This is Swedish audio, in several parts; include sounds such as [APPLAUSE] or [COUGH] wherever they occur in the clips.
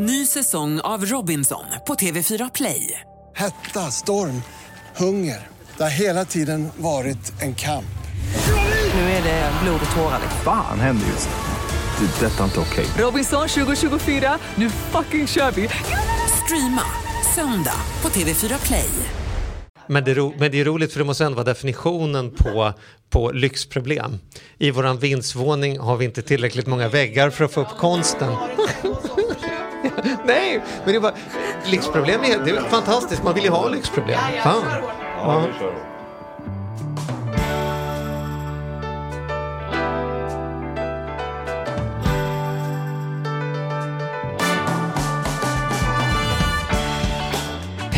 Ny säsong av Robinson på TV4 Play. Hetta, storm, hunger. Det har hela tiden varit en kamp. Nu är det blod och tårar. Fan händer just nu. Det. är Detta är inte okej. Robinson 2024, nu fucking kör vi! Streama söndag på TV4 Play. Men det, ro, men det är roligt för det måste ändå vara definitionen på, på lyxproblem. I våran vindsvåning har vi inte tillräckligt många väggar för att få upp konsten. [LAUGHS] Nej, men det är bara, lyxproblem är, det är fantastiskt, man vill ju ha lyxproblem. Fan. Ja.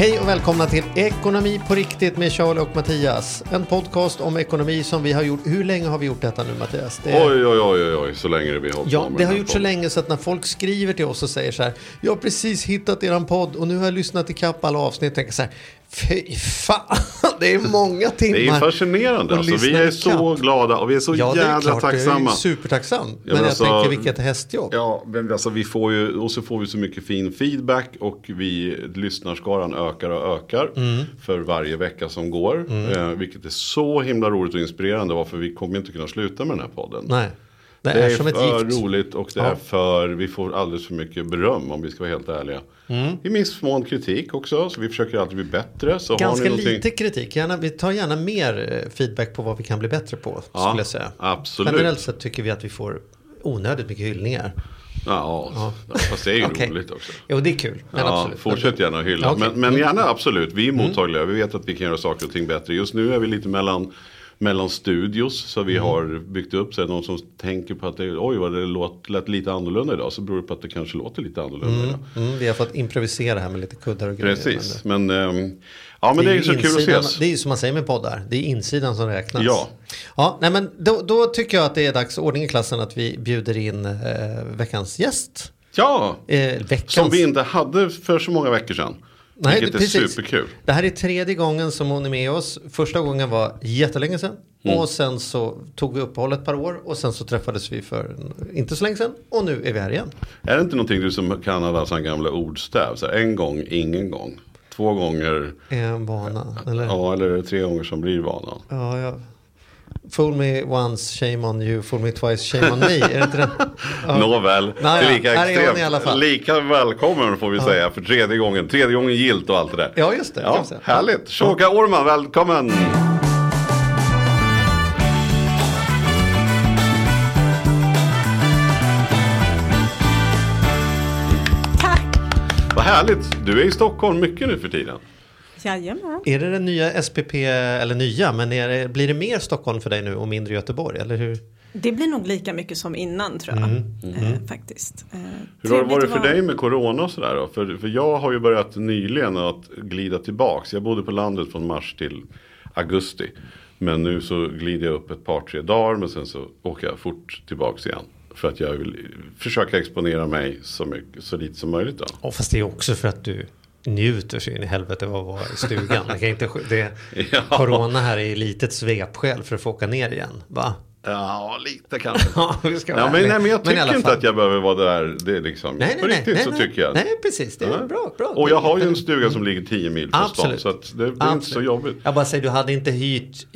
Hej och välkomna till Ekonomi på riktigt med Charlie och Mattias. En podcast om ekonomi som vi har gjort. Hur länge har vi gjort detta nu Mattias? Det är- Oj, oj, oj, oj, oj, så länge det vi har hållit Ja, det har gjort så länge så att när folk skriver till oss och säger så här, jag har precis hittat eran podd och nu har jag lyssnat ikapp alla avsnitt, tänker så här, fy fan, det är många timmar. Det är fascinerande. Alltså, vi är så glada och vi är så Ja, det är jävla klart, tacksamma. jag är supertacksam. Ja, men men jag alltså- tänker vilket hästjobb. Ja, men alltså vi får ju, och så får vi så mycket fin feedback och vi, lyssnarskaran ökar och ökar Mm. för varje vecka som går. Eh, vilket är så himla roligt och inspirerande varför vi kommer inte kunna sluta med den här podden. Nej, det, Det är, är, som ett för gift. roligt och det Ja. är för, vi får alldeles för mycket beröm om vi ska vara helt ärliga. I viss mån kritik också, så vi försöker alltid bli bättre. Så Ganska ni någonting... lite kritik, gärna, vi tar gärna mer eh, feedback på vad vi kan bli bättre på, Ja, skulle jag säga. absolut. Generellt sett tycker vi att vi får onödigt mycket hyllningar. Ja, fast det är ju [LAUGHS] Okej. roligt också. Jo, det är kul. Men Ja, absolut. fortsätt gärna hylla. Ja, okej. men, men gärna absolut, vi är mottagliga. Vi vet att vi kan göra saker och ting bättre. Just nu är vi lite mellan, mellan studios. Så vi har byggt upp så här, någon som tänker på att det, oj vad det låt, lät lite annorlunda idag. Så beror det på att det kanske låter lite annorlunda idag. Mm, vi har fått improvisera här med lite kuddar och grejer. Precis, men ehm, ja, men det, är ju så kul att ses. Det är ju som man säger med poddar, det är insidan som räknas. Ja. ja nej, men då, då tycker jag att det är dags, ordning i klassen, att vi bjuder in eh, veckans gäst. Ja, Eh, veckans... som vi inte hade för så många veckor sedan. Nej, vilket det- är precis. superkul. Det här är tredje gången som hon är med oss. Första gången var jättelänge sedan. Mm. Och sen så tog vi uppehåll ett par år. Och sen så träffades vi för inte så länge sedan. Och nu är vi här igen. Är det inte någonting du som kan alla sådana gamla ordstäv? Så här, en gång, ingen gång. Två gånger, En vana. Eller? ja eller tre gånger som blir vanan? Ja, ja. Fool me once, shame on you. Fool me twice, shame on me. Är det inte den? [LAUGHS] Ja. Nåväl, det är lika här är extremt. i alla fall. Lika välkommen får vi säga för tredje gången. Tredje gången gilt och allt det där. Ja, just det. Ja, härligt. Shoka Orman, välkommen. Vad härligt. Du är i Stockholm mycket nu för tiden. Jajamän. Är det den nya SPP, eller nya, men är det, blir det mer Stockholm för dig nu och mindre Göteborg? Eller hur? Det blir nog lika mycket som innan tror jag. Eh, faktiskt. Eh, Mm. Hur har det varit för vara- dig med corona och sådär då? För, för jag har ju börjat nyligen att glida tillbaks. Jag bodde på landet från mars till augusti. Men nu så glider jag upp ett par tre dagar men sen så åker jag fort tillbaks igen. För att jag vill försöka exponera mig så, mycket, så lite som möjligt då. Oh, fast det är också för att du njuter så in i helvete av att vara i stugan. Det kan inte, det, [LAUGHS] Ja. Corona här är litet svepskäl för att få åka ner igen. Va? Ja, lite kanske. [LAUGHS] Ja, vi ska vara Ja, men, nej, men jag tycker inte att jag behöver vara där. Det är liksom, Nej, på nej, riktigt nej, så nej, tycker jag. Nej, precis. Det är Ja. bra. bra. Och jag har ju en stuga som ligger 10 mil från stan. Så det, det är inte så jobbigt. Jag bara säger, du hade inte hyrt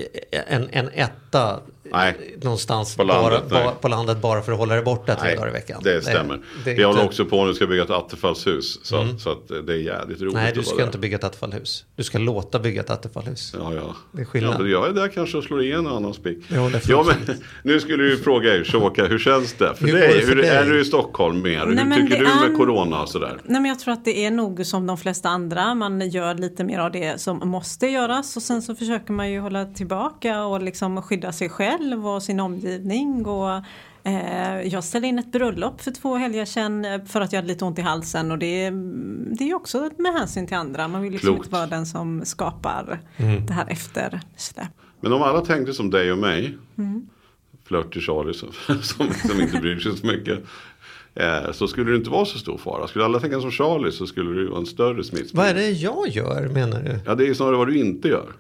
en, en etta Nej. någonstans På landet, bara, nej. bara, på landet bara för att hålla dig borta tre dagar i veckan. det stämmer. det Vi håller inte- också på nu ska bygga ett attefallshus. Så, så att det är jävligt roligt Nej, du ska där. inte bygga ett attefallshus. Du ska låta bygga ett attefallshus. Ja, ja. Det är skillnad. Ja, jag är där kanske och slår igen en annan spik. Det ja, men, [LAUGHS] nu skulle du fråga er, Shoka, hur känns det för Hur dig? det för hur, dig? Är du i Stockholm mer? Nej, hur tycker det du med är- corona och sådär? Nej, men jag tror att det är nog som de flesta andra. Man gör lite mer av det som måste göras och sen så försöker man ju hålla tillbaka och liksom skydda sig själv och sin omgivning. Och, eh, jag ställde in ett bröllop för två helger sedan eh, för att jag hade lite ont i halsen och det, det är också med hänsyn till andra. Man vill liksom Klokt. inte vara den som skapar det här efter. Men om alla tänkte som dig och mig. Mm. Flörtig Charlie som, [LAUGHS] som, som inte bryr sig så mycket. Eh, så skulle det inte vara så stor fara. Skulle alla tänka som Charlie så skulle det vara en större smittspridning. Vad är det jag gör menar du? Ja, det är snarare vad du inte gör.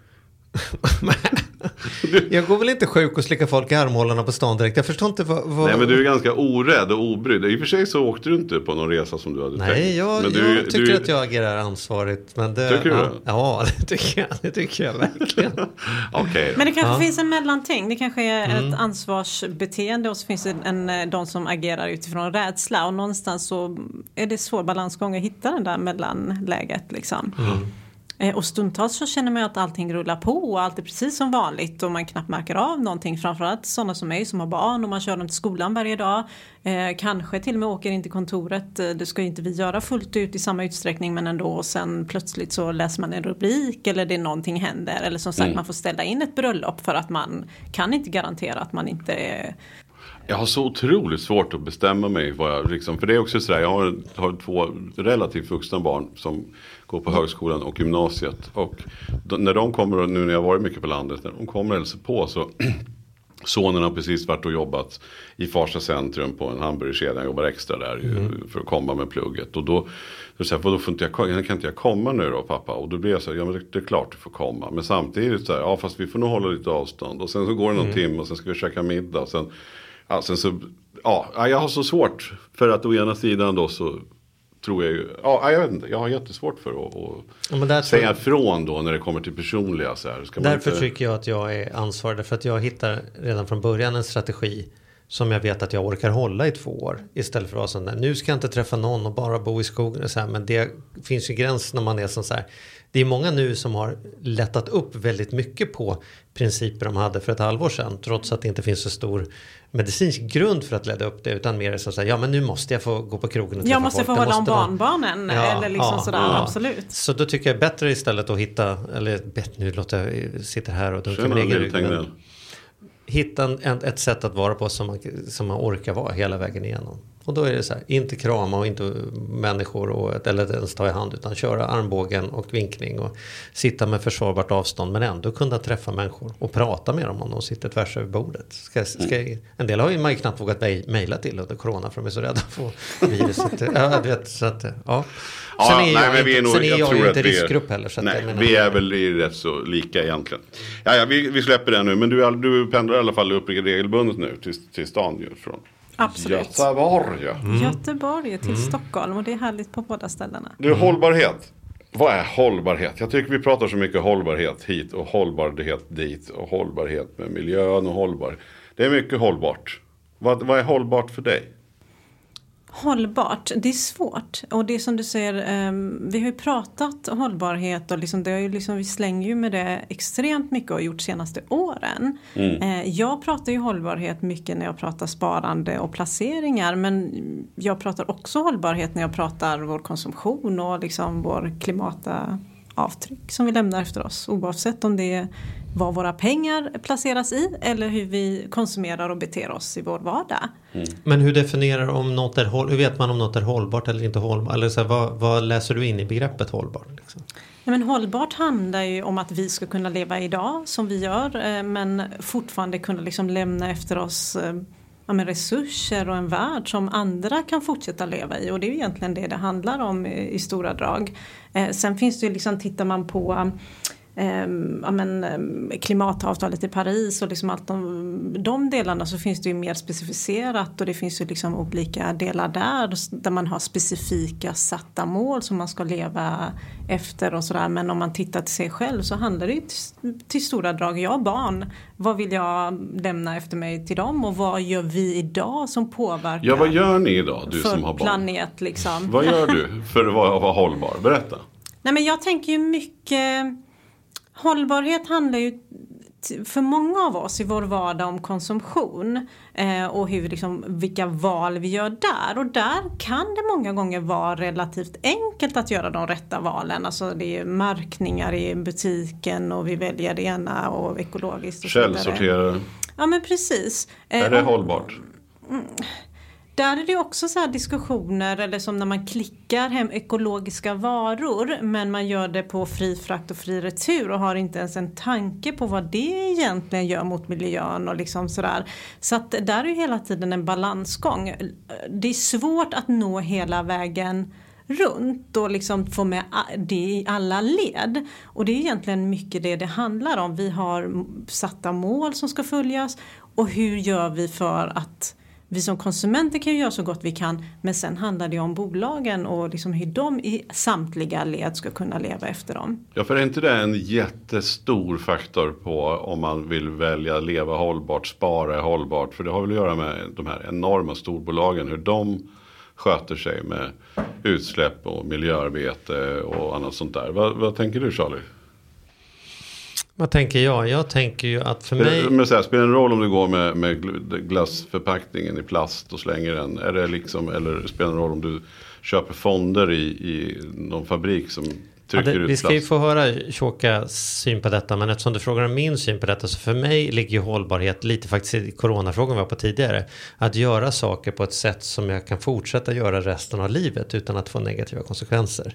Jag går väl inte sjuk och slickar folk i armhålorna på stan direkt. Jag förstår inte vad... vad... Nej men du är ganska orädd och obrydd. I och för sig så åkte du inte på någon resa som du hade tänkt. Nej, jag, men du, jag tycker du, att jag agerar ansvarigt. Men det, Tycker du ja, det? Ja, [LAUGHS] det tycker jag. Det tycker jag verkligen. [LAUGHS] Då. Men det kanske Ja. finns en mellanting. Det kanske är Mm. ett ansvarsbeteende och så finns det en, eh, de som agerar utifrån rädsla. Och någonstans så är det svår balansgång att hitta den där mellanläget. Liksom. Mm. Eh, Och stundtals så känner man ju att allting rullar på och allt är precis som vanligt och man knappt märker av någonting. Framförallt sådana som mig som har barn och man kör dem till skolan varje dag. Eh, kanske till och med åker in till kontoret. Eh, Det ska ju inte vi göra fullt ut i samma utsträckning men ändå. Och sen plötsligt så läser man en rubrik eller det är någonting händer. Eller som sagt man får ställa in ett bröllop för att man kan inte garantera att man inte Jag har så otroligt svårt att bestämma mig. Vad jag, liksom, för det är också sådär, jag har, har två relativt vuxna barn som går på högskolan och gymnasiet. Och när de kommer, nu när jag varit mycket på landet, när de kommer och hälsar på så [CLEARS THROAT] Sonen har precis varit och jobbat i Farsta centrum på en hamburgerkedja. Han jobbar extra där ju, för att komma med plugget. Och då, då säger jag, "Vadå, får inte jag, kan inte jag komma nu då pappa? Och då blir jag så här, ja men det, det är klart du får komma. Men samtidigt så här, ja fast vi får nog hålla lite avstånd. Och sen så går det någon timme och sen ska vi käka middag. Och sen, ja, sen så, ja, ja, jag har så svårt. För att å ena sidan då så tror jag ju, ja jag vet inte, jag har jättesvårt för att, att säga jag- ifrån då när det kommer till personliga så här. Därför inte- tycker jag att jag är ansvarig. För att jag hittar redan från början en strategi som jag vet att jag orkar hålla i två år. Istället för att vara sån där, nu ska jag inte träffa någon och bara bo i skogen. Och så här, men det finns ju gräns när man är sån så här. Det är många nu som har lättat upp väldigt mycket på principer de hade för ett halvår sedan. Trots att det inte finns så stor medicinsk grund för att lägga upp det. Utan mer så här, ja men nu måste jag få gå på krogen och träffa Jag måste folk. få hålla om vara- barnbarnen Ja, eller liksom ja, sådär, ja. absolut. Så då tycker jag bättre istället att hitta, eller bet, nu låter jag sitta här och dunka min egen rygg hitta en, ett sätt att vara på som man, som man orkar vara hela vägen igenom. Och då är det så här, inte krama och inte människor och, eller ens ta i hand utan köra armbågen och vinkning och sitta med försvarbart avstånd men ändå kunna träffa människor och prata med dem om de sitter tvärs över bordet. Ska, ska, en del har ju man ju knappt vågat mej- mejla till under corona för de är så rädda för viruset. [LAUGHS] ja, du vet, så att, ja. Ja, Sen är jag, nej, men inte, vi är nog, sen är jag, tror ju inte riskgrupp heller. Så nej, jag menar- vi är väl rätt så lika egentligen. Ja, ja, vi, vi släpper det nu. Men du, du pendlar i alla fall upp regelbundet nu till, till stan från Absolut. Göteborg. ja. Göteborg till Stockholm och det är härligt på båda ställena. Du, hållbarhet. Vad är hållbarhet? Jag tycker vi pratar så mycket hållbarhet hit och hållbarhet dit och hållbarhet med miljön och hållbar. Det är mycket hållbart. Vad, vad är hållbart för dig? Hållbart, det är svårt. Och det är som du säger, ehm, vi har ju pratat hållbarhet och liksom, det har ju liksom, vi slänger ju med det extremt mycket och gjort senaste åren. Eh, jag pratar ju hållbarhet mycket när jag pratar sparande och placeringar men jag pratar också hållbarhet när jag pratar vår konsumtion och liksom vår klimatavtryck som vi lämnar efter oss. Oavsett om det är vad våra pengar placeras i eller hur vi konsumerar och beter oss i vår vardag. Men hur definierar om något är hur vet man om något är hållbart eller inte hållbart? Eller så här, vad, vad läser du in i begreppet hållbart? Liksom? Ja, men hållbart handlar ju om att vi ska kunna leva idag som vi gör eh, men fortfarande kunna liksom lämna efter oss eh, ja, men resurser och en värld som andra kan fortsätta leva i och det är ju egentligen det det handlar om i, i stora drag. Eh, sen finns det ju liksom, tittar man på ehm, ja, men, ehm, klimatavtalet i Paris och liksom allt de, de delarna så finns det ju mer specificerat och det finns ju liksom olika delar där där man har specifika satta mål som man ska leva efter och sådär men om man tittar till sig själv så handlar det ju till, till stora drag, jag har barn, vad vill jag lämna efter mig till dem och vad gör vi idag som påverkar Ja, vad gör ni idag, du som har barn? planet liksom? Vad gör du [LAUGHS] för att vara, vara hållbar? Berätta. Nej men jag tänker ju mycket Hållbarhet handlar ju för många av oss i vår vardag om konsumtion eh, och hur, liksom, vilka val vi gör där. Och där kan det många gånger vara relativt enkelt att göra de rätta valen. Alltså det är märkningar i butiken och vi väljer det ena och ekologiskt och så vidare. Källsortera. Ja men precis. Eh, Är det och- hållbart? Där är det också så här diskussioner eller som när man klickar hem ekologiska varor men man gör det på fri frakt och fri retur och har inte ens en tanke på vad det egentligen gör mot miljön och liksom sådär. Så att där är ju hela tiden en balansgång. Det är svårt att nå hela vägen runt och liksom få med det i alla led. Och det är egentligen mycket det det handlar om. Vi har satta mål som ska följas och hur gör vi för att vi som konsumenter kan göra så gott vi kan men sen handlar det om bolagen och liksom hur de i samtliga led ska kunna leva efter dem. Ja, för är inte det en jättestor faktor på om man vill välja leva hållbart, spara hållbart? För det har väl att göra med de här enorma storbolagen, hur de sköter sig med utsläpp och miljöarbete och annat sånt där. Vad, vad tänker du Charlie? Vad tänker jag? Jag tänker ju att för mig... Men så här, spelar det en roll om du går med, med glassförpackningen i plast och slänger den? Är det liksom, eller spelar det en roll om du köper fonder i, i någon fabrik som trycker ja, det, ut Vi ska ju få höra Tjåkas syn på detta. Men eftersom du frågar om min syn på detta. Så för mig ligger ju hållbarhet lite faktiskt i coronafrågan vi var på tidigare. Att göra saker på ett sätt som jag kan fortsätta göra resten av livet utan att få negativa konsekvenser.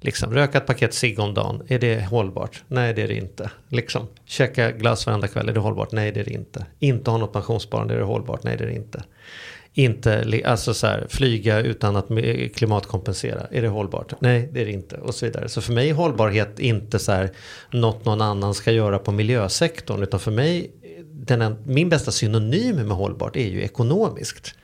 Liksom, röka ett paket cigg om dagen, är det hållbart? Nej, det är det inte. Liksom, käka glass varenda kväll, är det hållbart? Nej, det är det inte. Inte ha något pensionssparande, är det hållbart? Nej, det är det inte. Inte, alltså så här, flyga utan att klimatkompensera, är det hållbart? Nej, det är det inte. Och så vidare. Så för mig är hållbarhet inte så här, något någon annan ska göra på miljösektorn. Utan för mig, den, min bästa synonym med hållbart är ju ekonomiskt.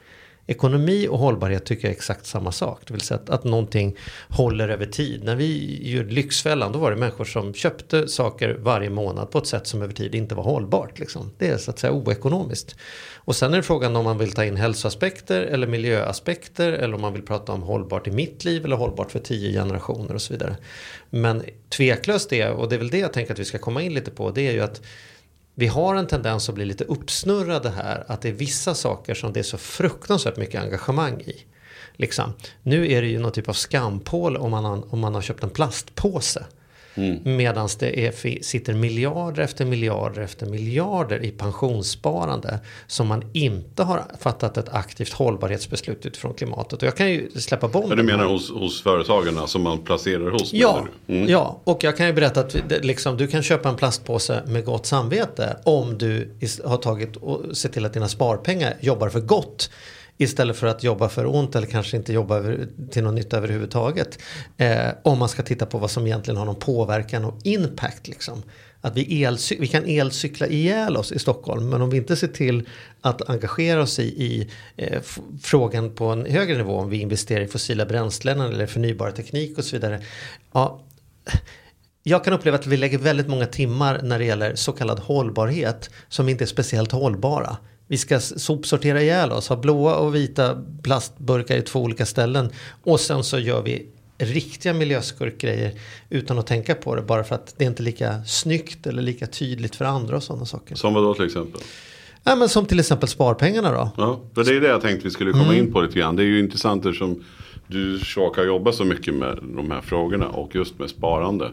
Ekonomi och hållbarhet tycker jag är exakt samma sak. Det vill säga att, att någonting håller över tid. När vi gjorde Lyxfällan då var det människor som köpte saker varje månad på ett sätt som över tid inte var hållbart. Liksom. Det är så att säga oekonomiskt. Och sen är det frågan om man vill ta in hälsoaspekter eller miljöaspekter eller om man vill prata om hållbart i mitt liv eller hållbart för tio generationer och så vidare. Men tveklöst det, och det är väl det jag tänker att vi ska komma in lite på, det är ju att vi har en tendens att bli lite uppsnurrade här. Att det är vissa saker som det är så fruktansvärt mycket engagemang i. Liksom. Nu är det ju någon typ av skampål om man har, om man har köpt en plastpåse. Mm. Medan det är, sitter miljarder efter miljarder efter miljarder i pensionssparande som man inte har fattat ett aktivt hållbarhetsbeslut utifrån klimatet. Och jag kan ju släppa bomben. Du menar hos, hos företagen som man placerar hos? Ja, mm. ja, och jag kan ju berätta att liksom, du kan köpa en plastpåse med gott samvete om du har tagit och sett till att dina sparpengar jobbar för gott Istället för att jobba för ont eller kanske inte jobba till någon nytta överhuvudtaget. Eh, om man ska titta på vad som egentligen har någon påverkan och impact. Liksom. Att vi, elcy- vi kan elcykla ihjäl oss i Stockholm men om vi inte ser till att engagera oss i, i eh, frågan på en högre nivå om vi investerar i fossila bränslen eller förnybar teknik och så vidare. Ja, jag kan uppleva att vi lägger väldigt många timmar när det gäller så kallad hållbarhet som inte är speciellt hållbara vi ska sopsortera ihjäl oss, ha blåa och vita plastburkar i två olika ställen. Och sen så gör vi riktiga miljöskurkgrejer utan att tänka på det. Bara för att det är inte lika snyggt eller lika tydligt för andra och sådana saker. Som vad då till exempel? Ja, men som till exempel sparpengarna då. Ja, för det är det jag tänkte vi skulle komma mm. in på lite grann. Det är ju intressant eftersom du har jobbat så mycket med de här frågorna och just med sparande.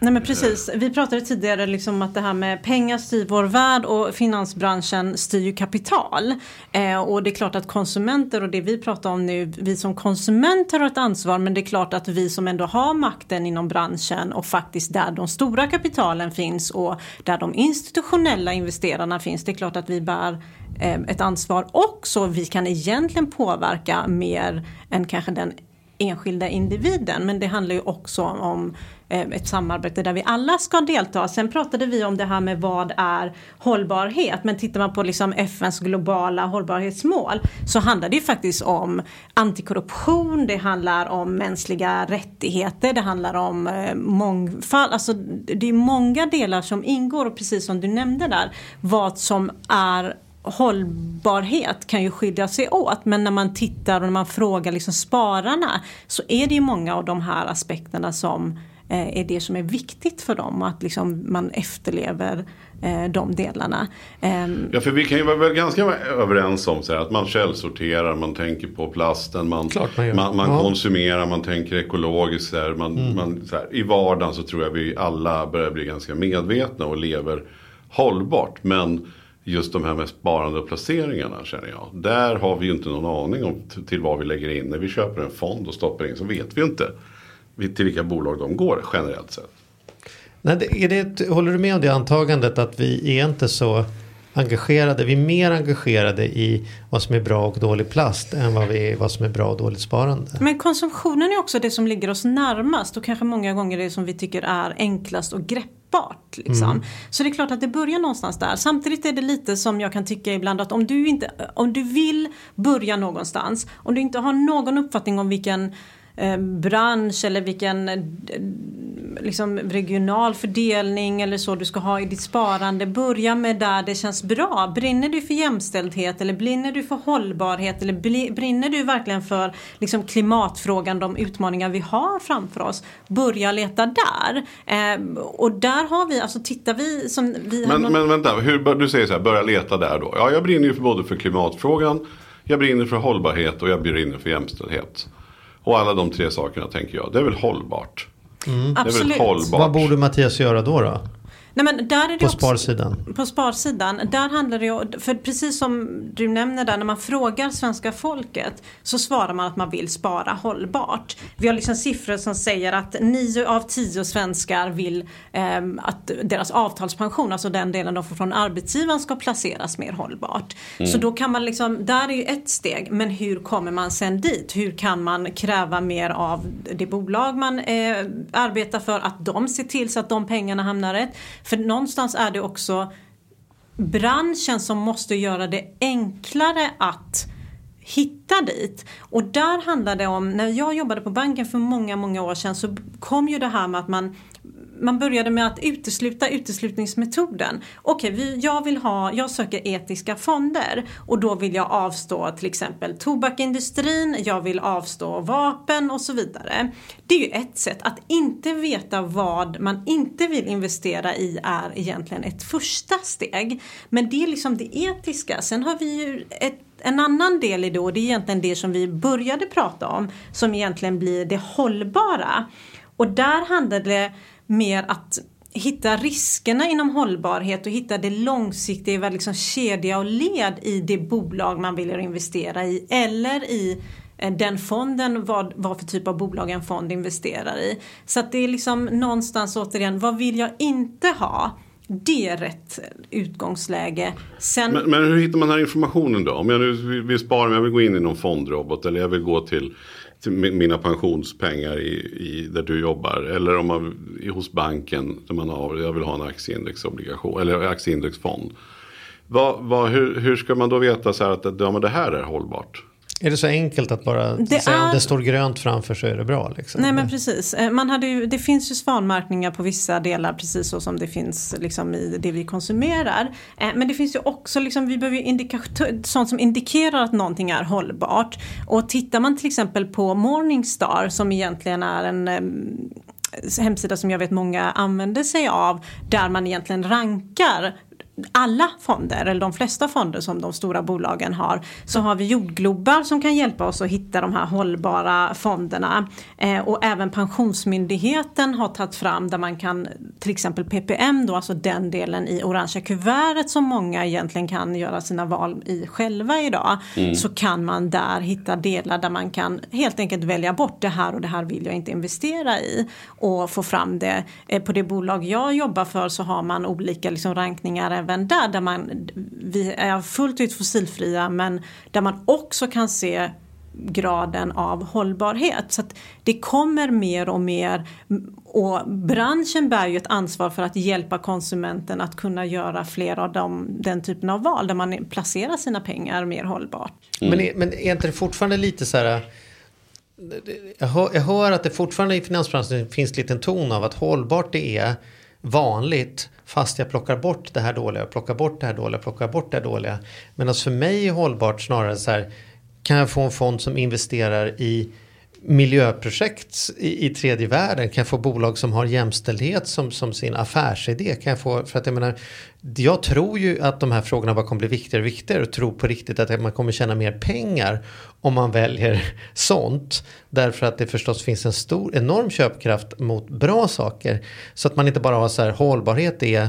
Nej men precis, vi pratade tidigare liksom att det här med pengar styr vår värld och finansbranschen styr ju kapital. Eh, och det är klart att konsumenter och det vi pratar om nu, vi som konsumenter har ett ansvar men det är klart att vi som ändå har makten inom branschen och faktiskt där de stora kapitalen finns och där de institutionella investerarna finns, det är klart att vi bär eh, ett ansvar också. Vi kan egentligen påverka mer än kanske den enskilda individen men det handlar ju också om eh, ett samarbete där vi alla ska delta. Sen pratade vi om det här med vad är hållbarhet. Men tittar man på liksom FNs globala hållbarhetsmål så handlar det ju faktiskt om antikorruption, det handlar om mänskliga rättigheter, det handlar om eh, mångfald. Alltså det är många delar som ingår och precis som du nämnde där vad som är hållbarhet kan ju skilja sig åt men när man tittar och när man frågar liksom spararna så är det ju många av de här aspekterna som Eh, är det som är viktigt för dem. Att liksom man efterlever eh, de delarna. Ehm, ja, för vi kan ju vara ganska överens om så här, att man källsorterar, man tänker på plasten, man, man, man, man ja. konsumerar, man tänker ekologiskt. Så här, man, mm. man, så här, I vardagen så tror jag vi alla börjar bli ganska medvetna och lever hållbart. Men just de här med sparande och placeringarna känner jag. Där har vi ju inte någon aning om till vad vi lägger in. När vi köper en fond och stoppar in så vet vi inte till vilka bolag de går generellt sett. Nej, är det, håller du med om det antagandet att vi är inte så engagerade, vi är mer engagerade i vad som är bra och dålig plast än vad, vi, vad som är bra och dåligt sparande. Men konsumtionen är också det som ligger oss närmast och kanske många gånger det som vi tycker är enklast och greppbart. Liksom. Mm. Så det är klart att det börjar någonstans där. Samtidigt är det lite som jag kan tycka ibland att om du, inte, om du vill börja någonstans, om du inte har någon uppfattning om vilken bransch eller vilken eh, liksom, regional fördelning eller så du ska ha i ditt sparande. Börja med där det känns bra. Brinner du för jämställdhet eller brinner du för hållbarhet eller brinner du verkligen för liksom, klimatfrågan, de utmaningar vi har framför oss. Börja leta där. Eh, och där har vi, alltså tittar vi som vi har Men, någon- men vänta, hur, du säger så här, börja leta där då. Ja, jag brinner ju för både för klimatfrågan, jag brinner för hållbarhet och jag brinner för jämställdhet. Och alla de tre sakerna tänker jag, det är väl hållbart. Det är väl Absolut. hållbart. Vad borde Mattias göra då? då? Nej, men där är det På också, sparsidan? På sparsidan, där handlar det ju, för precis som du nämner där, när man frågar svenska folket så svarar man att man vill spara hållbart. Vi har liksom siffror som säger att nio av tio svenskar vill ehm, att deras avtalspension, alltså den delen de får från arbetsgivaren, ska placeras mer hållbart. Så då kan man liksom, där är ju ett steg, men hur kommer man sen dit? Hur kan man kräva mer av det bolag man eh, arbetar för, att de ser till så att de pengarna hamnar rätt? För någonstans är det också branschen som måste göra det enklare att hitta dit. Och där handlar det om, när jag jobbade på banken för många, många år sedan så kom ju det här med att man man började med att utesluta uteslutningsmetoden. Okej, vi, jag vill ha, jag söker etiska fonder och då vill jag avstå till exempel tobakindustrin, jag vill avstå vapen och så vidare. Det är ju ett sätt. Att inte veta vad man inte vill investera i är egentligen ett första steg. Men det är liksom det etiska. Sen har vi ju ett en annan del i det och det är egentligen det som vi började prata om som egentligen blir det hållbara. Och där handlar det mer att hitta riskerna inom hållbarhet och hitta det långsiktiga, liksom kedja och led i det bolag man vill investera i eller i eh, den fonden, vad, vad för typ av bolag en fond investerar i. Så att det är liksom någonstans återigen, vad vill jag inte ha? Det är rätt utgångsläge. Sen, Men, men hur hittar man den här informationen då? Om jag nu vill- spara, om jag vill gå in i någon fondrobot eller jag vill gå till, mina pensionspengar i, i, där du jobbar. Eller om man är hos banken där man har, jag vill ha en aktieindexobligation eller aktieindexfond. Vad, vad, hur, hur ska man då veta så här att ja, men det här är hållbart? Är det så enkelt att bara Det säga om är- det står grönt framför så är det bra? Liksom? Nej men precis. Eh, Man hade ju, det finns ju svanmärkningar på vissa delar precis så som det finns liksom i det vi konsumerar. Eh, Men det finns ju också, liksom, vi behöver ju sånt som indikerar att någonting är hållbart. Och tittar man till exempel på Morningstar som egentligen är en em, hemsida som jag vet många använder sig av där man egentligen rankar alla fonder, eller de flesta fonder som de stora bolagen har, så har vi jordglobar som kan hjälpa oss att hitta de här hållbara fonderna. Eh, och även Pensionsmyndigheten har tagit fram där man kan, till exempel PPM då, alltså den delen i orangea kuvertet som många egentligen kan göra sina val i själva idag. Så kan man där hitta delar där man kan helt enkelt välja bort det här och det här vill jag inte investera i. Och få fram det. Eh, på det bolag jag jobbar för så har man olika liksom rankningar även där. Där man, vi är fullt ut fossilfria men där man också kan se graden av hållbarhet. Så att det kommer mer och mer och branschen bär ju ett ansvar för att hjälpa konsumenten att kunna göra fler av dem, den typen av val där man placerar sina pengar mer hållbart. Men, är, men är inte det fortfarande lite så här... Jag hör, jag hör att det fortfarande i finansbranschen finns lite en ton av att hållbart det är vanligt fast jag plockar bort det här dåliga, plockar bort det här dåliga, plockar bort det här dåliga. Medan alltså för mig är hållbart snarare så här kan jag få en fond som investerar i miljöprojekt i, i tredje världen? Kan jag få bolag som har jämställdhet som, som sin affärsidé? Kan jag få, för att jag menar, jag tror ju att de här frågorna bara kommer bli viktigare och viktigare och tror på riktigt att man kommer tjäna mer pengar om man väljer sånt. Därför att det förstås finns en stor, enorm köpkraft mot bra saker. Så att man inte bara har så här, hållbarhet är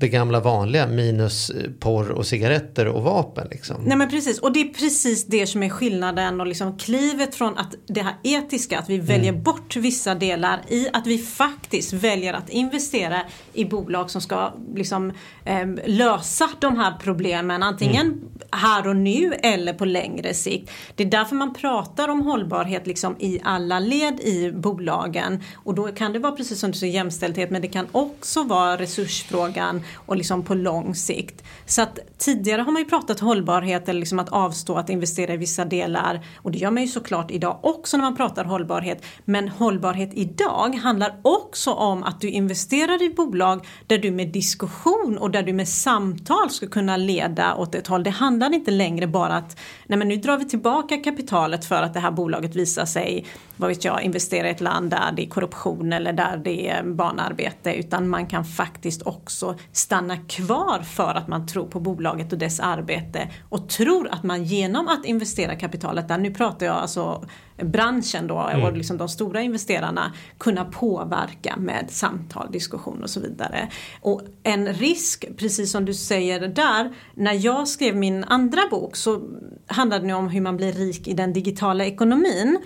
det gamla vanliga minus eh, porr och cigaretter och vapen. Liksom. Nej men precis, och det är precis det som är skillnaden och liksom klivet från att det här etiska, att vi väljer Mm. bort vissa delar i att vi faktiskt väljer att investera i bolag som ska liksom, eh, lösa de här problemen, antingen Mm. här och nu eller på längre sikt. Det är därför man pratar om hållbarhet liksom i alla led i bolagen och då kan det vara precis som du säger jämställdhet men det kan också vara resursfrågan och liksom på lång sikt. Så att tidigare har man ju pratat hållbarhet eller liksom att avstå att investera i vissa delar och det gör man ju såklart idag också när man pratar hållbarhet. Men hållbarhet idag handlar också om att du investerar i bolag där du med diskussion och där du med samtal ska kunna leda åt ett håll. Det handlar inte längre bara att nej men nu drar vi tillbaka kapitalet för att det här bolaget visar sig, vad vet jag, investera i ett land där det är korruption eller där det är barnarbete utan man kan faktiskt också stanna kvar för att man tror på bolaget och dess arbete och tror att man genom att investera kapitalet där, nu pratar jag alltså branschen då och liksom de stora investerarna kunna påverka med samtal, diskussion och så vidare. Och en risk, precis som du säger där, när jag skrev min andra bok så handlade det om hur man blir rik i den digitala ekonomin.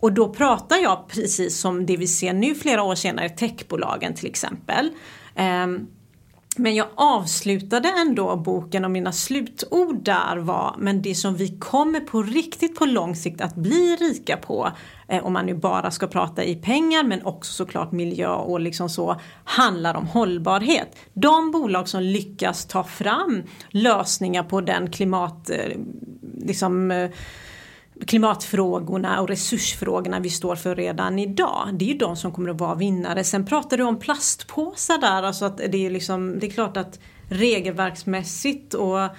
Och då pratar jag precis som det vi ser nu flera år senare, techbolagen till exempel. Ehm, men jag avslutade ändå boken och mina slutord där var men det som vi kommer på riktigt på lång sikt att bli rika på eh, om man nu bara ska prata i pengar men också såklart miljö och liksom så handlar om hållbarhet. De bolag som lyckas ta fram lösningar på den klimat eh, liksom eh, klimatfrågorna och resursfrågorna vi står för redan idag. Det är ju de som kommer att vara vinnare. Sen pratar du om plastpåsar där, alltså att det är liksom, det är klart att regelverksmässigt och eh,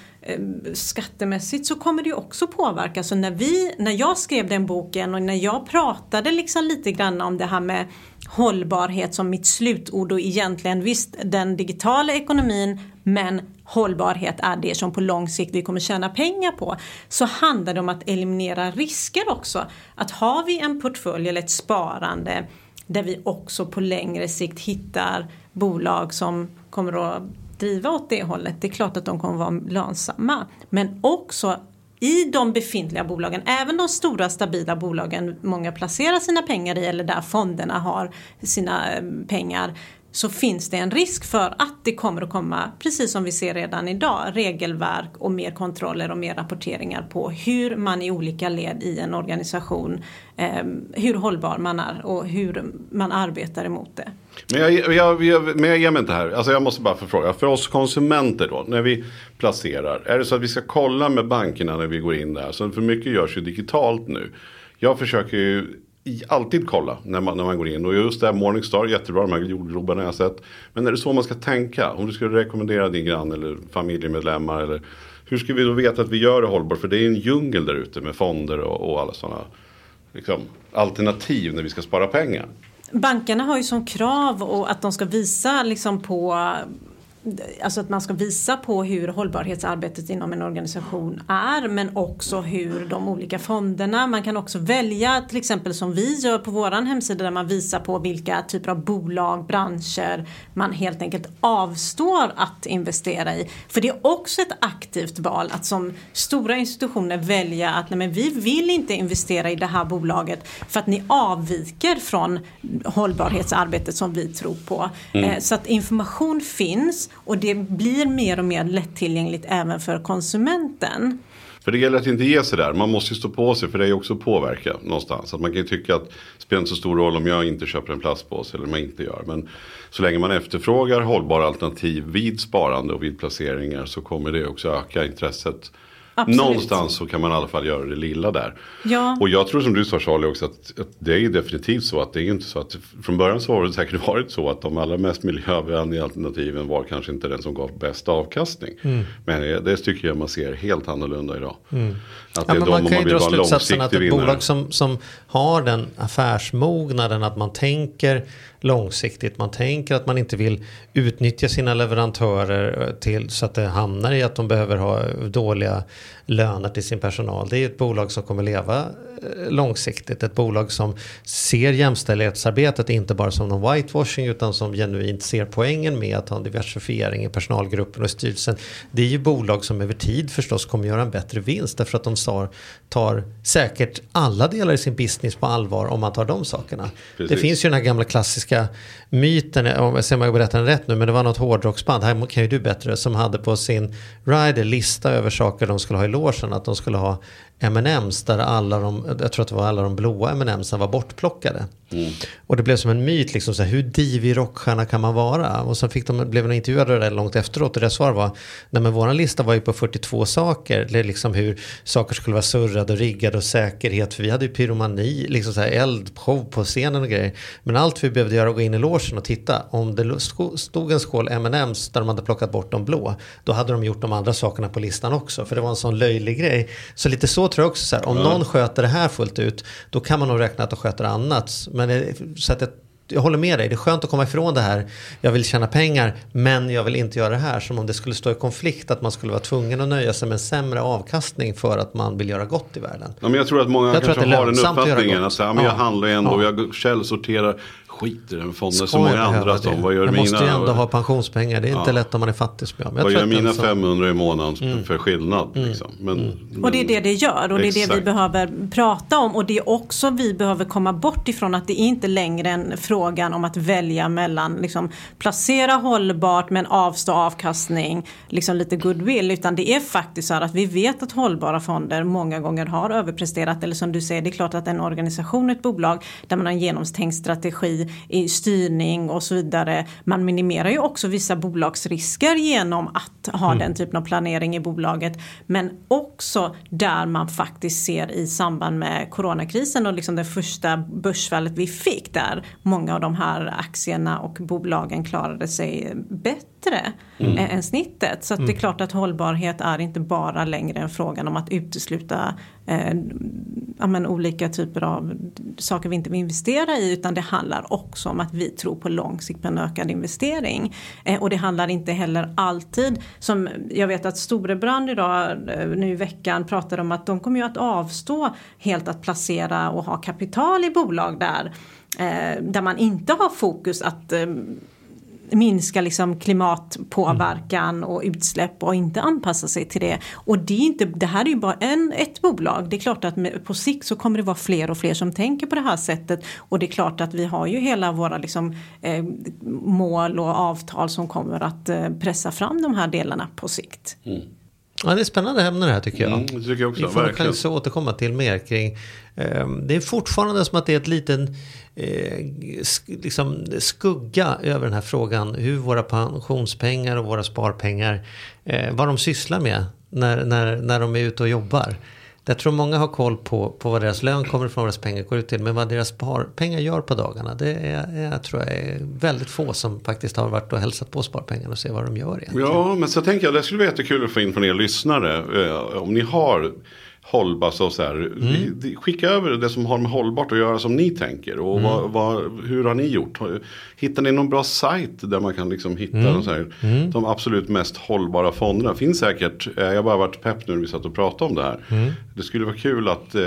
skattemässigt så kommer det ju också påverka. Så när, vi, när jag skrev den boken och när jag pratade liksom lite grann om det här med hållbarhet som mitt slutord och egentligen visst den digitala ekonomin men hållbarhet är det som på lång sikt vi kommer tjäna pengar på. Så handlar det om att eliminera risker också. Att har vi en portfölj eller ett sparande där vi också på längre sikt hittar bolag som kommer att driva åt det hållet. Det är klart att de kommer vara lönsamma. Men också i de befintliga bolagen, även de stora stabila bolagen många placerar sina pengar i eller där fonderna har sina eh, pengar så finns det en risk för att det kommer att komma, precis som vi ser redan idag, regelverk och mer kontroller och mer rapporteringar på hur man i olika led i en organisation, eh, hur hållbar man är och hur man arbetar emot det. Men jag, jag, jag, men jag ger mig inte här. Alltså jag måste bara få fråga. För oss konsumenter då. När vi placerar. Är det så att vi ska kolla med bankerna när vi går in där. Så för mycket görs ju digitalt nu. Jag försöker ju i- alltid kolla när man, när man går in. Och just det här Morningstar, jättebra. De här jordglobarna jag har sett. Men är det så man ska tänka? Om du skulle rekommendera din granne eller familjemedlemmar. Eller, hur ska vi då veta att vi gör det hållbart? För det är en djungel där ute med fonder och, och alla sådana liksom, alternativ när vi ska spara pengar. Bankerna har ju som krav och att de ska visa liksom på Alltså att man ska visa på hur hållbarhetsarbetet inom en organisation är men också hur de olika fonderna, man kan också välja till exempel som vi gör på våran hemsida där man visar på vilka typer av bolag, branscher man helt enkelt avstår att investera i. För det är också ett aktivt val att som stora institutioner välja att nej men vi vill inte investera i det här bolaget för att ni avviker från hållbarhetsarbetet som vi tror på. Eh, Så att information finns och det blir mer och mer lättillgängligt även för konsumenten. För det gäller att inte ge sig där. Man måste ju stå på sig för det är ju också att påverka någonstans. Att man kan ju tycka att det spelar inte så stor roll om jag inte köper en plastpåse eller om jag inte gör. Men så länge man efterfrågar hållbara alternativ vid sparande och vid placeringar så kommer det också öka intresset. Absolut. Någonstans så kan man i alla fall göra det lilla där. Ja. Och jag tror som du sa Charlie också att, att det är ju definitivt så att det är ju inte så att från början så har det säkert [LAUGHS] varit så att de allra mest miljövänliga alternativen var kanske inte den som gav bäst avkastning. Mm. Men det, det tycker jag man ser helt annorlunda idag. Att det Ja, är men de man kan ju vill dra slutsatsen att ett vinnare. bolag som, som har den affärsmognaden att man tänker långsiktigt. Man tänker att man inte vill utnyttja sina leverantörer till, så att det hamnar i att de behöver ha dåliga löner till sin personal. Det är ett bolag som kommer leva eh, långsiktigt. Ett bolag som ser jämställdhetsarbetet inte bara som någon whitewashing utan som genuint ser poängen med att ha en diversifiering i personalgruppen och i styrelsen. Det är ju bolag som över tid förstås kommer göra en bättre vinst därför att de tar, tar säkert alla delar i sin business på allvar om man tar de sakerna. Precis. Det finns ju den här gamla klassiska myten, om jag ser om jag berättar den rätt nu, men det var något hårdrocksband, här kan ju du bättre, som hade på sin rider lista över saker de skulle ha i logen, att de skulle ha M&M's där alla de, jag tror att det var alla de blåa M&M's var bortplockade. Mm. Och det blev som en myt, liksom, så här, hur divig rockstjärna kan man vara? Och sen fick de, blev de intervjuade där långt efteråt och deras svar var, nej men våran lista var ju på 42 saker, det är liksom hur saker skulle vara surrade och riggade och säkerhet, för vi hade ju pyromani, liksom så här eldshow på scenen och grejer. Men allt vi behövde göra var att gå in i logen och titta, om det stod en skål M&M's där de hade plockat bort de blå, då hade de gjort de andra sakerna på listan också, för det var en sån löjlig grej. Så lite så tror jag också så här, om någon sköter det här fullt ut, då kan man nog räkna att de sköter annat. Men det, så att jag, jag håller med dig, det är skönt att komma ifrån det här. Jag vill tjäna pengar, men jag vill inte göra det här. Som om det skulle stå i konflikt, att man skulle vara tvungen att nöja sig med en sämre avkastning för att man vill göra gott i världen. Ja, men jag tror att många Jag kanske att har den att uppfattningen att så här, men jag Ja. handlar ändå, Ja. jag källsorterar, skiter i den fonden Ska många andra som. Vad gör jag måste ju mina, ändå ha pensionspengar, det är inte Ja. lätt om man är fattig som jag. Jag vad gör mina som- 500 i månaden för skillnad? Liksom. Men, men, Och det är det det gör och det är det vi Exakt. behöver prata om och det är också vi behöver komma bort ifrån att det är inte längre en frågan om att välja mellan liksom, placera hållbart men avstå avkastning, liksom lite goodwill utan det är faktiskt så här att vi vet att hållbara fonder många gånger har överpresterat eller som du säger det är klart att en organisation, ett bolag där man har en genomtänkt strategi i styrning och så vidare. Man minimerar ju också vissa bolagsrisker genom att ha den typen av planering i bolaget. Men också där man faktiskt ser i samband med coronakrisen och liksom det första börsfallet vi fick där många av de här aktierna och bolagen klarade sig bättre eh, än snittet. Så att det är klart att hållbarhet är inte bara längre en frågan om att utesluta eh, ja, men olika typer av saker vi inte vill investera i utan det handlar också om att vi tror på lång sikt på en ökad investering. Eh, och det handlar inte heller alltid som jag vet att Storebrand idag eh, nu i veckan pratade om att de kommer ju att avstå helt att placera och ha kapital i bolag där eh, där man inte har fokus att eh, minska liksom klimatpåverkan och utsläpp och inte anpassa sig till det. Och det, är inte, det här är ju bara en, ett bolag. Det är klart att med, på sikt så kommer det vara fler och fler som tänker på det här sättet. Och det är klart att vi har ju hela våra liksom, eh, mål och avtal som kommer att eh, pressa fram de här delarna på sikt. Ja, det är spännande ämne det här tycker jag. Mm, det tycker jag också, Vi får verkligen. att återkomma till mer kring. Eh, det är fortfarande som att det är ett liten eh, sk- liksom skugga över den här frågan. Hur våra pensionspengar och våra sparpengar, eh, vad de sysslar med när, när, när de är ute och jobbar. Jag tror många har koll på, på vad deras lön kommer ifrån, vad deras pengar går ut till. Men vad deras sparpengar gör på dagarna, det är, jag tror jag är väldigt få som faktiskt har varit och hälsat på sparpengarna och ser vad de gör egentligen. Ja, men så tänker jag det skulle vara jättekul att få in från er lyssnare. Eh, om ni har hållbart så, så här. det- Skicka över det som har med hållbart att göra som ni tänker. Och vad, vad, hur har ni gjort? Hittar ni någon bra sajt där man kan liksom hitta så här, de absolut mest hållbara fonderna? Finns säkert. Eh, Jag har bara varit pepp nu när vi satt och pratade om det här. Det skulle vara kul att eh,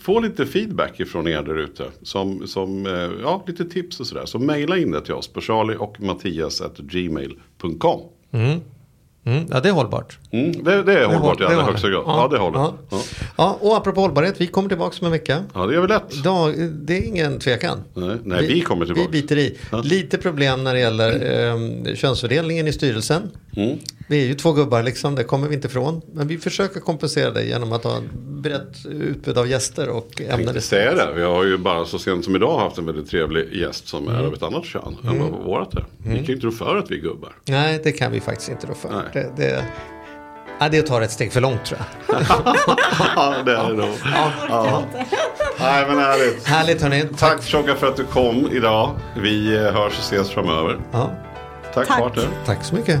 få lite feedback ifrån er där ute. Som, som eh, ja, lite tips och sådär. Så mejla in det till oss på charlie och mattias at gmail.com. Mm, ja, det är hållbart. Mm, det, det är hållbart i allra högsta grad. Ja, det håller. Ja. Ja. Ja, och apropå hållbarhet, vi kommer tillbaka om en vecka. ja, det gör vi lätt. Idag, det är ingen tvekan. Nej, nej, vi kommer tillbaka. Vi biter i. Ja. Lite problem när det gäller eh, könsfördelningen i styrelsen. Mm. Vi är ju två gubbar liksom, det kommer vi inte ifrån. Men vi försöker kompensera det genom att ha ett brett utbud av gäster och Jag ämnen. tänkte säga det. Vi har ju bara så sent som idag haft en väldigt trevlig gäst som Mm. är av ett annat kön än vad vårat är. Vi kan ju inte rå för att vi är gubbar. Nej, det kan vi faktiskt inte då för. Nej. Det, det, ja, det tar ett steg för långt tror jag. ja, [LAUGHS] det är det nog. Ja. Nej, men härligt. Härligt hörni. Tack Tjocka för att du kom idag. Vi eh, hörs och ses framöver. Ja, Tack, Tack. partner. tack så mycket.